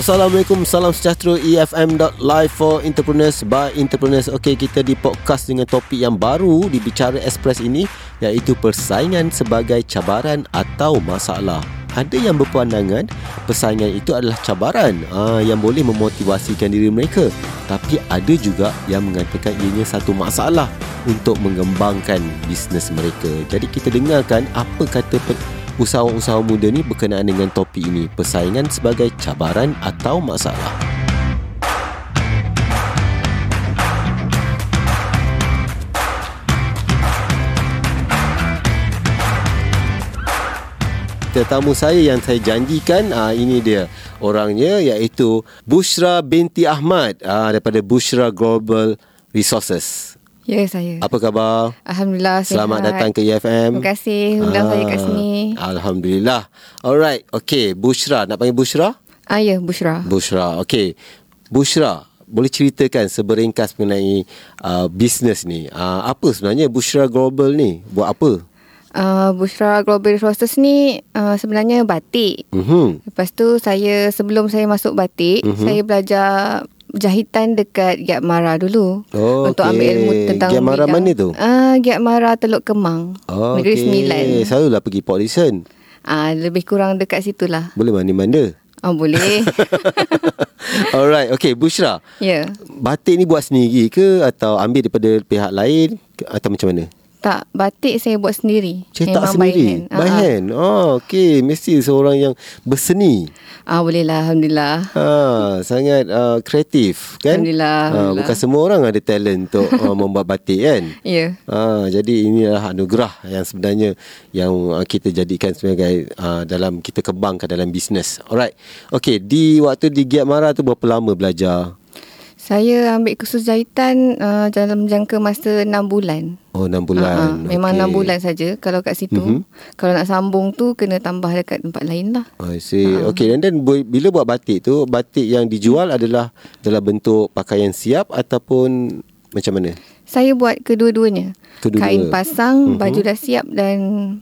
Assalamualaikum, salam sejahtera EFM.live for entrepreneurs by entrepreneurs. Okey, kita di podcast dengan topik yang baru di Bicara Express ini iaitu persaingan sebagai cabaran atau masalah. Ada yang berpandangan persaingan itu adalah cabaran aa, yang boleh memotivasikan diri mereka. Tapi ada juga yang mengatakan ianya satu masalah untuk mengembangkan bisnes mereka. Jadi kita dengarkan apa kata pe- usahawan-usahawan muda ni berkenaan dengan topik ini. Persaingan sebagai cabaran atau masalah. Tetamu saya yang saya janjikan uh, ini dia. Orangnya iaitu Bushra binti Ahmad uh, daripada Bushra Global Resources. Ya, saya. Apa khabar? Alhamdulillah, Selamat sihat. datang ke EFM. Terima kasih undang saya kat sini. Alhamdulillah. Alright. Okay. Bushra. Nak panggil Bushra? Ah, ya, Bushra. Bushra. Okay. Bushra. Boleh ceritakan seberingkas mengenai uh, bisnes ni. Uh, apa sebenarnya Bushra Global ni? Buat apa? Uh, Bushra Global Resources ni uh, sebenarnya batik. Mhm. Lepas tu saya sebelum saya masuk batik, Mhm. saya belajar jahitan dekat Giat Mara dulu. Oh, untuk okey. ambil ilmu tentang Giat Mara mana tu? Ah, uh, Giat Mara Teluk Kemang. Oh, Negeri okey. Sembilan. Selalulah pergi Port Dickson. Ah, uh, lebih kurang dekat situlah. Boleh mandi-manda. Oh, boleh. Alright. Okay. Bushra. ya. Yeah. Batik ni buat sendiri ke atau ambil daripada pihak lain atau macam mana? Tak, batik saya buat sendiri. Cetak Memang sendiri? By hand. By Ah, ah. hand? Oh, okay. Mesti seorang yang berseni. Ah, boleh lah. Alhamdulillah. Ha, sangat uh, kreatif kan? Alhamdulillah, Ha, alhamdulillah. bukan semua orang ada talent untuk uh, membuat batik kan? Ya. Ha, jadi inilah anugerah yang sebenarnya yang uh, kita jadikan sebagai uh, dalam kita kembangkan dalam bisnes. Alright. Okay, di waktu di Giat Mara tu berapa lama belajar? Saya ambil kursus jahitan uh, dalam jangka masa 6 bulan. Oh, 6 Ah, ah, bulan. Memang Okey. 6 bulan saja kalau kat situ. Mhm. Kalau nak sambung tu kena tambah dekat tempat lain lah. I see. Okay, and then bu- bila buat batik tu, batik yang dijual adalah dalam bentuk pakaian siap ataupun macam mana? Saya buat kedua-duanya. Kedua-dua. Kain pasang, Mhm. baju dah siap dan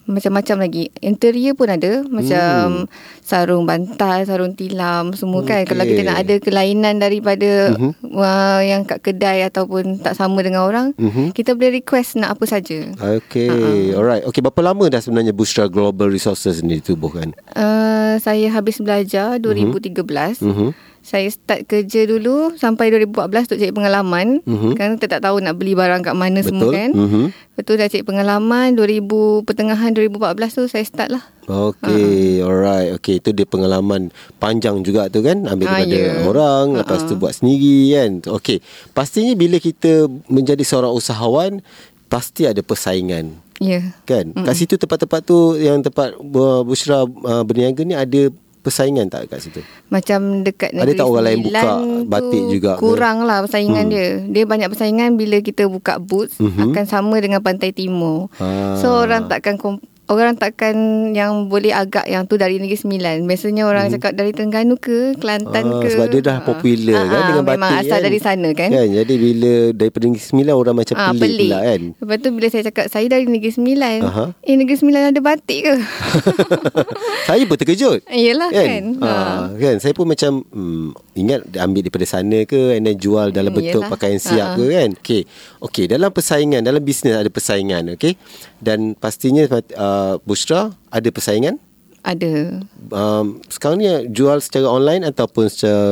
macam-macam lagi. Interior pun ada. Macam sarung bantal, sarung tilam, semua kan. Okey. Kalau kita nak ada kelainan daripada Mhm. uh, yang kat kedai ataupun tak sama dengan orang, Mhm. kita boleh request nak apa saja. Okay, uh-huh. alright. Okay, berapa lama dah sebenarnya Bushra Global Resources ni ditubuhkan? Uh, saya habis belajar 2013. Mhm. Saya start kerja dulu sampai 2014 untuk cari pengalaman. Mhm. Kan kita tak tahu nak beli barang kat mana semua Betul. kan. Mhm. Betul dah cari pengalaman 2000 pertengahan 2014 tu saya start lah. Okay, uh-huh. alright. Okay, itu dia pengalaman panjang juga tu kan. Ambil Ah, daripada ya. orang, lepas tu buat sendiri kan. Okay, pastinya bila kita menjadi seorang usahawan, pasti ada persaingan. Ya. Yeah. Kan? Mm-hmm. Kat situ tempat-tempat tu yang tempat uh, Bushra uh, berniaga ni ada persaingan tak kat situ? Macam dekat Ada negeri tak orang lain buka batik juga? Kurang lah persaingan Hmm. dia. Dia banyak persaingan bila kita buka booth Mhm. akan sama dengan Pantai Timur. Ah. So orang takkan kom- orang takkan yang boleh agak yang tu dari Negeri Sembilan. Biasanya orang cakap dari Terengganu ke, Kelantan Hmm. Ah, ke. sebab dia dah Ah. popular Ah, kan ah, dengan Memang batik asal kan. dari sana kan. Kan, jadi bila daripada Negeri Sembilan orang macam Ah, pelik, pula kan. Lepas tu bila saya cakap saya dari Negeri Sembilan. Aha. Eh Negeri Sembilan ada batik ke? Saya pun terkejut. Yelah kan. kan? Ha. kan saya pun macam hmm, ingat ambil daripada sana ke and then jual dalam Hmm, bentuk yelah. pakaian siap Ha. ke kan okey okey dalam persaingan dalam bisnes ada persaingan okey dan pastinya uh, Bushra ada persaingan Ada. um, sekarang ni jual secara online ataupun secara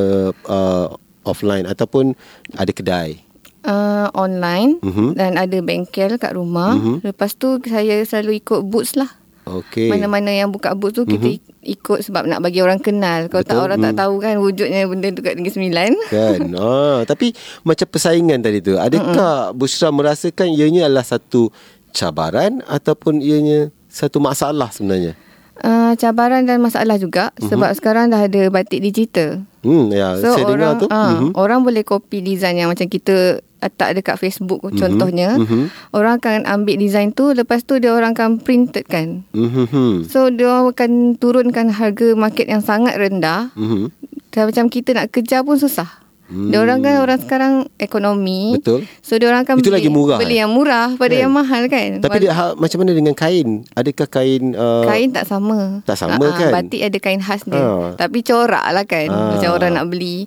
uh, offline ataupun ada kedai Uh, online Mhm. dan ada bengkel kat rumah. Mhm. Lepas tu saya selalu ikut boots lah. okey Mana-mana yang buka boots tu kita Mhm. ikut sebab nak bagi orang kenal. Kalau tak Betul. orang tak Hmm. tahu kan wujudnya benda tu kat Negeri Sembilan. kan ah, tapi macam persaingan tadi tu adakah Bushra merasakan ianya adalah satu cabaran ataupun ianya satu masalah sebenarnya Uh, cabaran dan masalah juga Mhm. sebab sekarang dah ada batik digital. hmm ya So saya dengar orang tu uh, Mhm. orang boleh copy design yang macam kita letak dekat Facebook Mhm. contohnya. Mhm. Orang akan ambil design tu lepas tu dia orang akan printed kan. Mhm. So dia orang akan turunkan harga market yang sangat rendah Mhm. Dan macam kita nak kejar pun susah. Hmm. Dia orang kan orang sekarang ekonomi. Betul. So dia orang kan Itu beli, lagi murah, beli eh? yang murah pada Kan? yang mahal kan. Tapi dia ha, macam mana dengan kain? Adakah kain uh, Kain tak sama. tak sama ah, kan? Batik ada kain khas dia. Ah. Tapi corak lah kan. Ah. Macam orang nak beli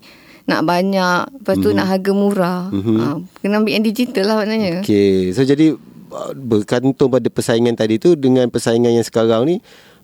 nak banyak, lepas tu nak harga murah. Mhm. Ah, kena ambil yang digital lah maknanya. Okey. So jadi uh, bergantung pada persaingan tadi tu dengan persaingan yang sekarang ni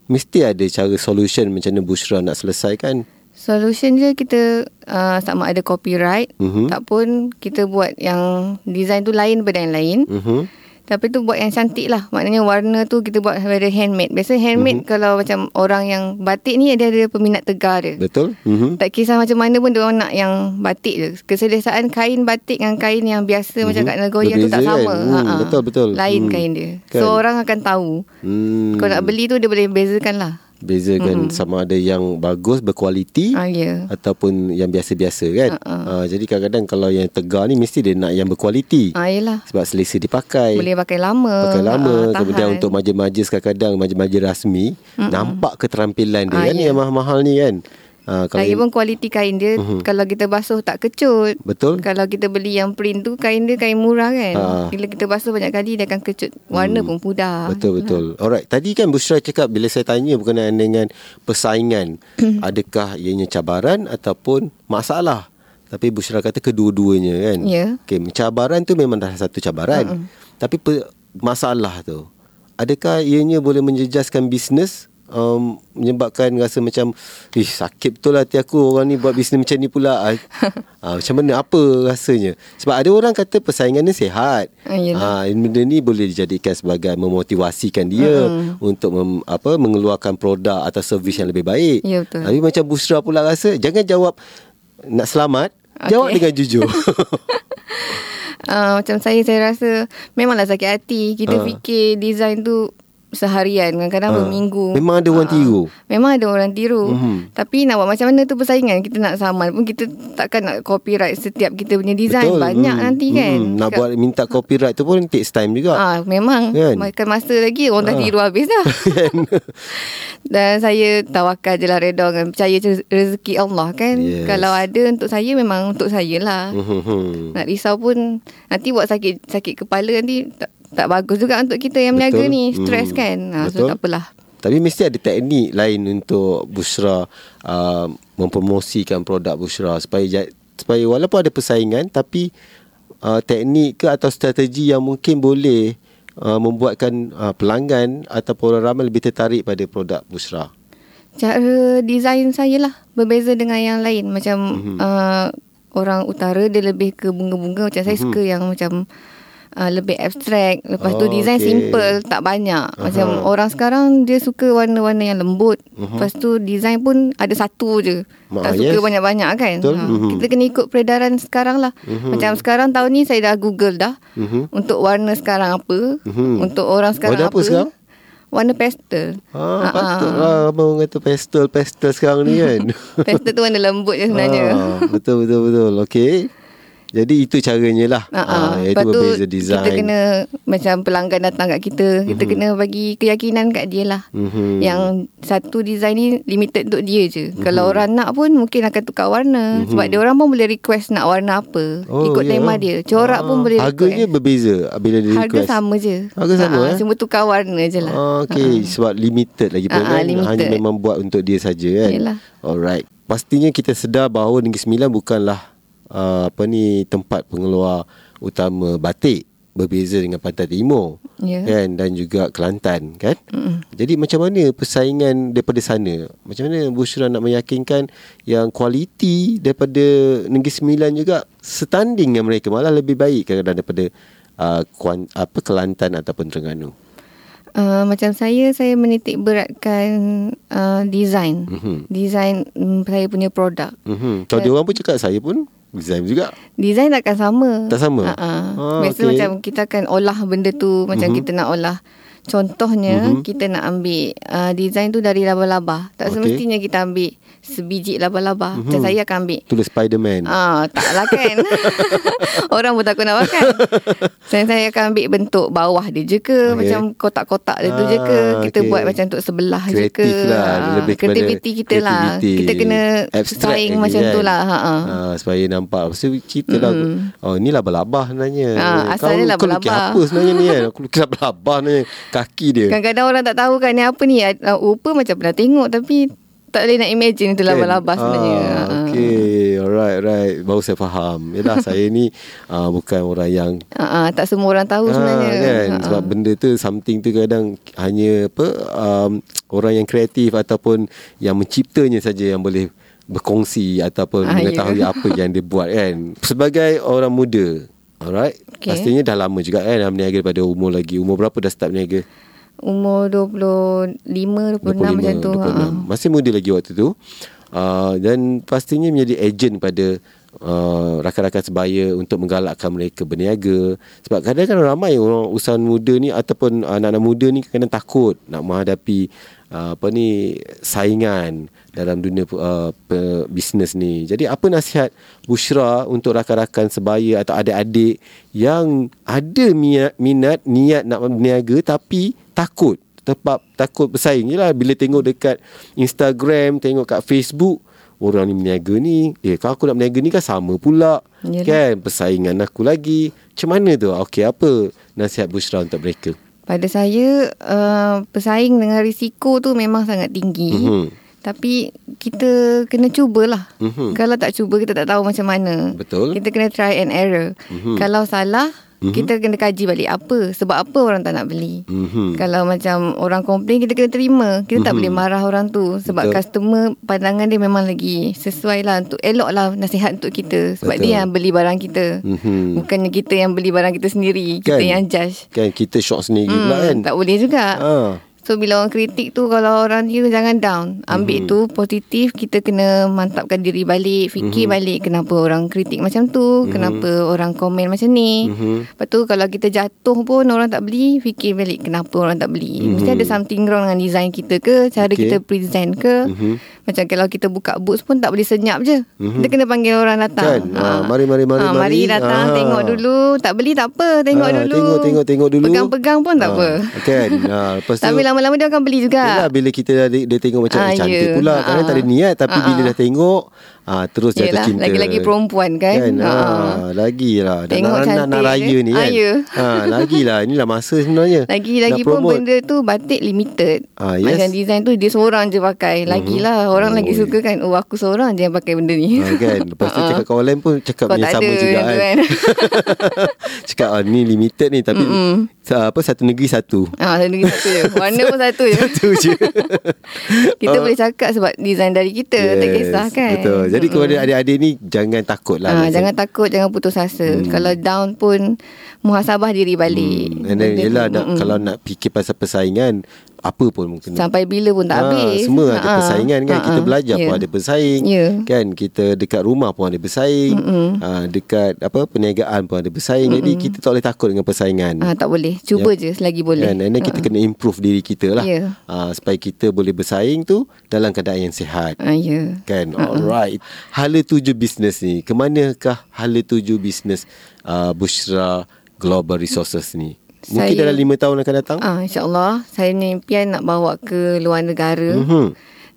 mesti ada cara solution macam mana Bushra nak selesaikan. Solution je kita uh, sama ada copyright, Mhm. tak pun kita buat yang design tu lain daripada yang lain. Mhm. Tapi tu buat yang cantik lah. Maknanya warna tu kita buat very handmade. Biasa handmade Mhm. kalau macam orang yang batik ni dia ada peminat tegar dia. Betul? Mhm. Tak kisah macam mana pun dia orang nak yang batik je. Keselesaan kain batik dengan kain yang biasa macam kat Nagoya tu tak. Berbeza sama. kan? Hmm, Ha-ha. betul, betul. Lain Hmm. kain dia. Kan? So orang akan tahu. Hmm. Kalau nak beli tu dia boleh bezakan lah. Bezakan sama ada yang bagus berkualiti Ah, ya. ataupun yang biasa-biasa kan. Ha-ha. Uh, jadi kadang-kadang kalau yang tegar ni mesti dia nak yang berkualiti. Ah. Sebab selesa dipakai. Boleh pakai lama. Pakai lama Ah, Kemudian untuk majlis-majlis Kadang-kadang majlis-majlis rasmi Mm-mm. Nampak keterampilan dia Ah, kan ya. Yang mahal-mahal ni kan ha, kalau Lagipun kualiti kain dia Mhm. Kalau kita basuh tak kecut Betul Kalau kita beli yang print tu Kain dia kain murah kan Ha. Bila kita basuh banyak kali Dia akan kecut Warna pun pudar Betul betul. Alright, tadi kan Bushra cakap bila saya tanya berkenaan dengan persaingan, adakah ianya cabaran ataupun masalah? Tapi Bushra kata kedua-duanya kan. Ya. Okey, cabaran tu memang dah satu cabaran. Mm-mm. Tapi pe- masalah tu, adakah ianya boleh menjejaskan bisnes? Um, menyebabkan rasa macam Ih sakit betul lah hati aku Orang ni buat bisnes macam ni pula ah, ah, Macam mana Apa rasanya Sebab ada orang kata Persaingan ni sihat Ah. Ah, benda ni boleh dijadikan sebagai memotivasikan dia Mm-mm. untuk mem, apa mengeluarkan produk atau servis yang lebih baik. Ya, betul. Tapi macam Busra pula rasa jangan jawab nak selamat, Okey. jawab dengan jujur. uh, Macam saya Saya rasa Memanglah sakit hati Kita Ah. fikir Design tu Seharian Kadang-kadang Ah. berminggu Memang ada orang Ah. tiru. Memang ada orang tiru Mhm. Tapi nak buat macam mana tu persaingan Kita nak saman pun Kita takkan nak copyright Setiap kita punya design Banyak Hmm. nanti kan Hmm. Nak Cakap, buat minta copyright tu pun takes time juga. Ah, memang Kan? makan masa lagi orang dah Ah. tiru habis dah. Dan saya tawakal je lah reda dengan percaya rezeki Allah kan. Yes. Kalau ada untuk saya memang untuk saya lah. Hmm, hmm. Nak risau pun nanti buat sakit sakit kepala nanti tak, tak bagus juga untuk kita yang meniaga Betul. ni. Stres Hmm. kan. Ha, so tak apalah. Tapi mesti ada teknik lain untuk Bushra uh, mempromosikan produk Bushra supaya supaya walaupun ada persaingan tapi uh, teknik ke atau strategi yang mungkin boleh uh, membuatkan uh, pelanggan ataupun orang ramai lebih tertarik pada produk Bushra. Cara design saya lah berbeza dengan yang lain. Macam Mhm. uh, orang utara dia lebih ke bunga-bunga. Macam saya Mhm. suka yang macam uh, lebih abstrak. Lepas tu Oh, design okey. simple, tak banyak. Macam Aha. orang sekarang dia suka warna-warna yang lembut. Mhm. Lepas tu design pun ada satu je. Ma- tak suka yes. banyak-banyak kan. Betul. Mhm. Kita kena ikut peredaran sekarang lah. Mhm. Macam sekarang tahun ni saya dah google dah. Mhm. Untuk warna sekarang apa. Mhm. Untuk orang sekarang Warna apa sekarang? Warna pastel. Ah, Ah, patut ah. lah abang kata pastel-pastel sekarang ni kan. Pastel tu warna lembut je sebenarnya. Ah, betul betul betul. Okey. Jadi itu caranya lah. Ha ah. Ah, iaitu Lepas tu berbeza design. kita kena macam pelanggan datang kat kita, kita kena bagi keyakinan kat dia lah. Mhm. Yang satu design ni limited untuk dia je. Kalau orang nak pun mungkin akan tukar warna. Sebab dia orang pun boleh request nak warna apa. Ikut ya. tema dia. Corak pun Ah, boleh Harganya request. berbeza bila dia Harga request. sama je. Harga sama, Ah, eh? Cuma tukar warna je lah. Ah, okay. Sebab limited lagi pun kan. limited. Hanya memang buat untuk dia saja kan. Yelah. Alright. Pastinya kita sedar bahawa Negeri Sembilan bukanlah uh, apa ni tempat pengeluar utama batik berbeza dengan Pantai Timur Ya. kan dan juga Kelantan kan. Mm-mm. Jadi macam mana persaingan daripada sana? Macam mana Bushra nak meyakinkan yang kualiti daripada Negeri Sembilan juga setanding dengan mereka malah lebih baik kadang-kadang daripada uh, kuan, apa Kelantan ataupun Terengganu. Uh, macam saya, saya menitik beratkan uh, design. Mhm. Design um, saya punya produk. Mhm. Kalau dia orang pun cakap saya pun design juga. Design takkan sama. Tak sama? Uh-uh. Ah, Biasa okey. macam kita akan olah benda tu macam Mhm. kita nak olah Contohnya mm-hmm. kita nak ambil uh, design tu dari laba-laba. Tak Okey. semestinya kita ambil sebiji laba-laba. Mm-hmm. Macam saya akan ambil Tulis Spiderman. Ah, taklah kan. Orang pun takut nak makan. saya saya akan ambil bentuk bawah dia je ke, okay. macam kotak-kotak dia tu je ke. Ah, Kita okey. buat macam untuk sebelah je ke. Kreatif lah Ah, Lebih Kreativiti kita lah. Kita kena Abstract saing macam kan? tu lah. Ha ah. Ah, supaya nampak tu cerita lah Oh ni laba-laba sebenarnya Ah, asalnya kau, Kau lukis laba-laba. apa sebenarnya ni kan Aku lukis laba-laba sebenarnya Kaki dia Kadang-kadang orang tak tahu kan ni apa ni. Uh, rupa macam pernah tengok tapi tak boleh nak imagine itu laba-laba Kan? sebenarnya. ah, Ah. Okay Alright right Baru saya faham Yelah saya ni ah, Bukan orang yang Ah, ah, tak semua orang tahu sebenarnya. Ah, kan Ah, ah. sebab benda tu something tu kadang hanya apa um, orang yang kreatif ataupun yang menciptanya saja yang boleh berkongsi ataupun Ah, mengetahui ya. apa yang dia buat kan sebagai orang muda alright Okay. pastinya dah lama juga kan dah berniaga daripada umur lagi umur berapa dah start berniaga Umur 25, 26 macam tu. Ha, ah. Masih muda lagi waktu tu. Uh, dan pastinya menjadi ejen pada uh, rakan-rakan sebaya untuk menggalakkan mereka berniaga. Sebab kadang-kadang ramai orang usahawan muda ni ataupun anak-anak muda ni kadang takut nak menghadapi uh, apa ni saingan dalam dunia uh, bisnes ni. Jadi apa nasihat Bushra untuk rakan-rakan sebaya atau adik-adik yang ada minat, minat niat nak berniaga tapi takut? Tepat takut bersaing je lah. Bila tengok dekat Instagram Tengok kat Facebook Orang ni berniaga ni Eh kalau aku nak berniaga ni kan sama pula. Yalah. Kan? Persaingan aku lagi. Macam mana tu? Okey apa Nasihat Bushra untuk mereka? Pada saya uh, Pesaing dengan risiko tu Memang sangat tinggi. Mhm. Tapi Kita Kena cubalah Mhm. Kalau tak cuba Kita tak tahu macam mana Betul. Kita kena try and error Mhm. Kalau salah Mhm. Kita kena kaji balik Apa Sebab apa orang tak nak beli Mhm. Kalau macam Orang komplain Kita kena terima Kita tak Mhm. boleh marah orang tu Sebab Betul. customer Pandangan dia memang lagi Sesuai lah Untuk elok lah Nasihat untuk kita Sebab Betul. dia yang beli barang kita Mhm. Bukannya kita yang beli barang kita sendiri Kita Kan? yang judge Kan kita shock sendiri pula kan Tak boleh juga. Ah. So bila orang kritik tu kalau orang dia jangan down. Ambil mm-hmm. tu positif kita kena mantapkan diri balik, fikir mm-hmm. balik kenapa orang kritik macam tu, mm-hmm. kenapa orang komen macam ni. Mhm. Lepas tu kalau kita jatuh pun orang tak beli, fikir balik kenapa orang tak beli. Mm-hmm. Mesti ada something wrong dengan design kita ke, cara Okay. kita present ke. Mhm. Macam kalau kita buka boots pun tak boleh senyap je. Mm-hmm. Kita kena panggil orang datang. Kan? Ah, mari, mari, mari, Ah, mari. datang Ah. tengok dulu. Tak beli tak apa, tengok Ah, dulu. Tengok tengok tengok dulu Pegang-pegang pun tak Ah, apa. Kan ah, Lepas tu Tapi lama-lama dia akan beli juga. Yelah bila kita dah, dia tengok macam Ah, ah, cantik ya. pula Ah, Kadang tak ada niat Tapi ah, bila ah. dah tengok ah, Terus jatuh cinta lagi-lagi perempuan kan? Kan Ah. ah, Lagi lah Dan Tengok nak, nak, nak cantik raya ni Ah, kan ya. ah, Lagi lah Inilah masa sebenarnya Lagi-lagi Nak pun promote. benda tu batik limited. Ah, yes. Macam design tu dia seorang je pakai. Lagilah orang Oh, lagi suka kan. Oh aku seorang je yang pakai benda ni. Ah, kan Lepas tu Ah. cakap kawan lain pun Cakap Kau yang sama juga kan, kan. Cakap ah, ni limited ni Tapi sa- apa Satu negeri satu Ah, satu lagi satu je. Warna pun satu je. Satu je Kita boleh cakap sebab design dari kita. Tak kisah kan. Betul Jadi kepada adik-adik ni Jangan takut lah Ah, Nak- jangan takut, jangan putus asa. Kalau down pun muhasabah diri balik. Hmm. And then yelah nak. Kalau nak fikir pasal persaingan Apa pun mungkin. Sampai bila pun tak Ah, habis. Semua ada Ah, persaingan kan. Ah, Kita belajar pun Ya. ada bersaing Ya. Kan. Kita dekat rumah pun ada bersaing. Ah, Dekat apa perniagaan pun ada bersaing. Jadi kita tak boleh takut dengan persaingan. Ah, tak boleh. Cuba je selagi boleh. Kan? And then kita kena improve diri kita lah. Ya. ah, Supaya kita boleh bersaing tu Dalam keadaan yang sihat. Ah, ya. Kan? Alright. Hala tuju bisnes ni Kemanakah hala tuju bisnes uh, Bushra Global Resources ni Mungkin Saya- dalam lima tahun akan datang Ah, InsyaAllah Saya ni impian nak bawa ke luar negara Mhm.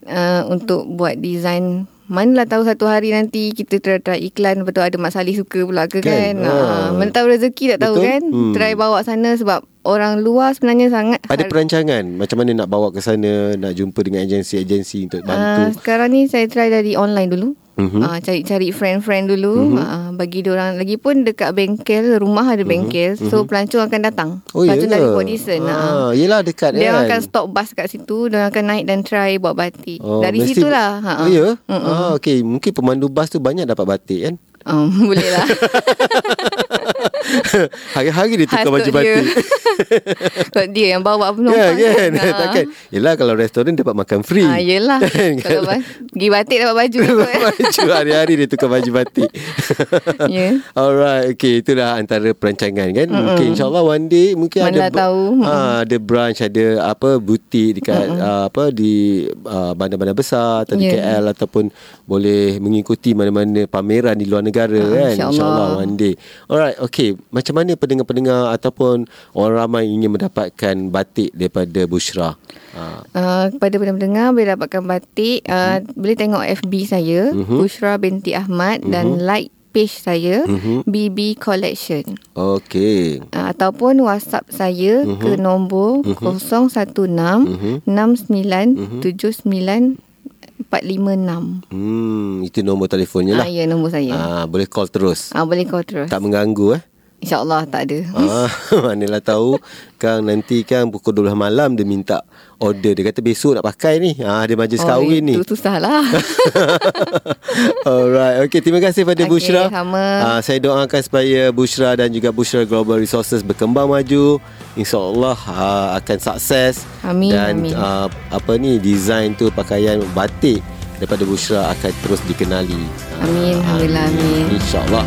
uh, Untuk buat design Manalah tahu satu hari nanti Kita try, try iklan Lepas tu ada Mak Salih suka pula ke Kan? kan, Ah. Ah, Mana tahu rezeki tak tahu Betul. kan Hmm. Try bawa sana sebab Orang luar sebenarnya sangat Ada har- perancangan Macam mana nak bawa ke sana Nak jumpa dengan agensi-agensi Untuk Ah, bantu Sekarang ni saya try dari online dulu Mhm. Ah, cari-cari friend-friend dulu. Ah, bagi dia orang lagi pun dekat bengkel rumah ada bengkel so pelancong akan datang. Oh pelancong dari Dickson ah. ah, Yelah dekat Dia kan? akan stop bus kat situ Dia akan naik dan try buat batik. Oh, Dari mesti- situlah ha, Oh ya? Ah, okay. Mungkin pemandu bas tu Banyak dapat batik kan? Um, Boleh lah Hari-hari dia tukar baju batik. Sebab dia yang bawa Ya penumpang kan Ah. Takkan Yelah kalau restoran Dapat makan free Ah, yelah Kan? Kalau pergi batik dapat baju baju hari-hari dia tukar baju batik. Ya. Alright, okay itulah antara perancangan kan. Mm-mm. Mungkin insyaallah one day mungkin Mana ada tahu. ah ada branch ada apa butik dekat uh, apa di uh, bandar-bandar besar atau di Ya. KL ataupun boleh mengikuti mana-mana pameran di luar negara Ah, kan. insyaAllah. one day. Alright, okay. Macam mana pendengar-pendengar ataupun orang ramai ingin mendapatkan batik daripada Bushra? Uh, kepada pendengar boleh dapatkan batik uh, boleh tengok FB saya Mhm. Bushra binti Ahmad dan like page saya Mhm. BB Collection Okay. uh, ataupun WhatsApp saya Mhm. ke nombor 016 69 79 456 Hmm, itu nombor telefonnya lah. Ah, ya nombor saya. Ah, boleh call terus. Ah, boleh kau terus. Tak mengganggu eh. InsyaAllah tak ada. Ah, manalah tahu Kang nanti kan pukul 12 malam dia minta order. Dia kata besok nak pakai ni. Ah, dia majlis kahwin ni. Oh, Itu susah lah. Alright. Okay, terima kasih pada Okey, Bushra. sama. Ah, saya doakan supaya Bushra dan juga Bushra Global Resources berkembang maju. InsyaAllah ah, akan sukses. Amin, Dan amin. ah, apa ni design tu pakaian batik daripada Bushra akan terus dikenali. Ah, Amin, Alhamdulillah, amin. InsyaAllah.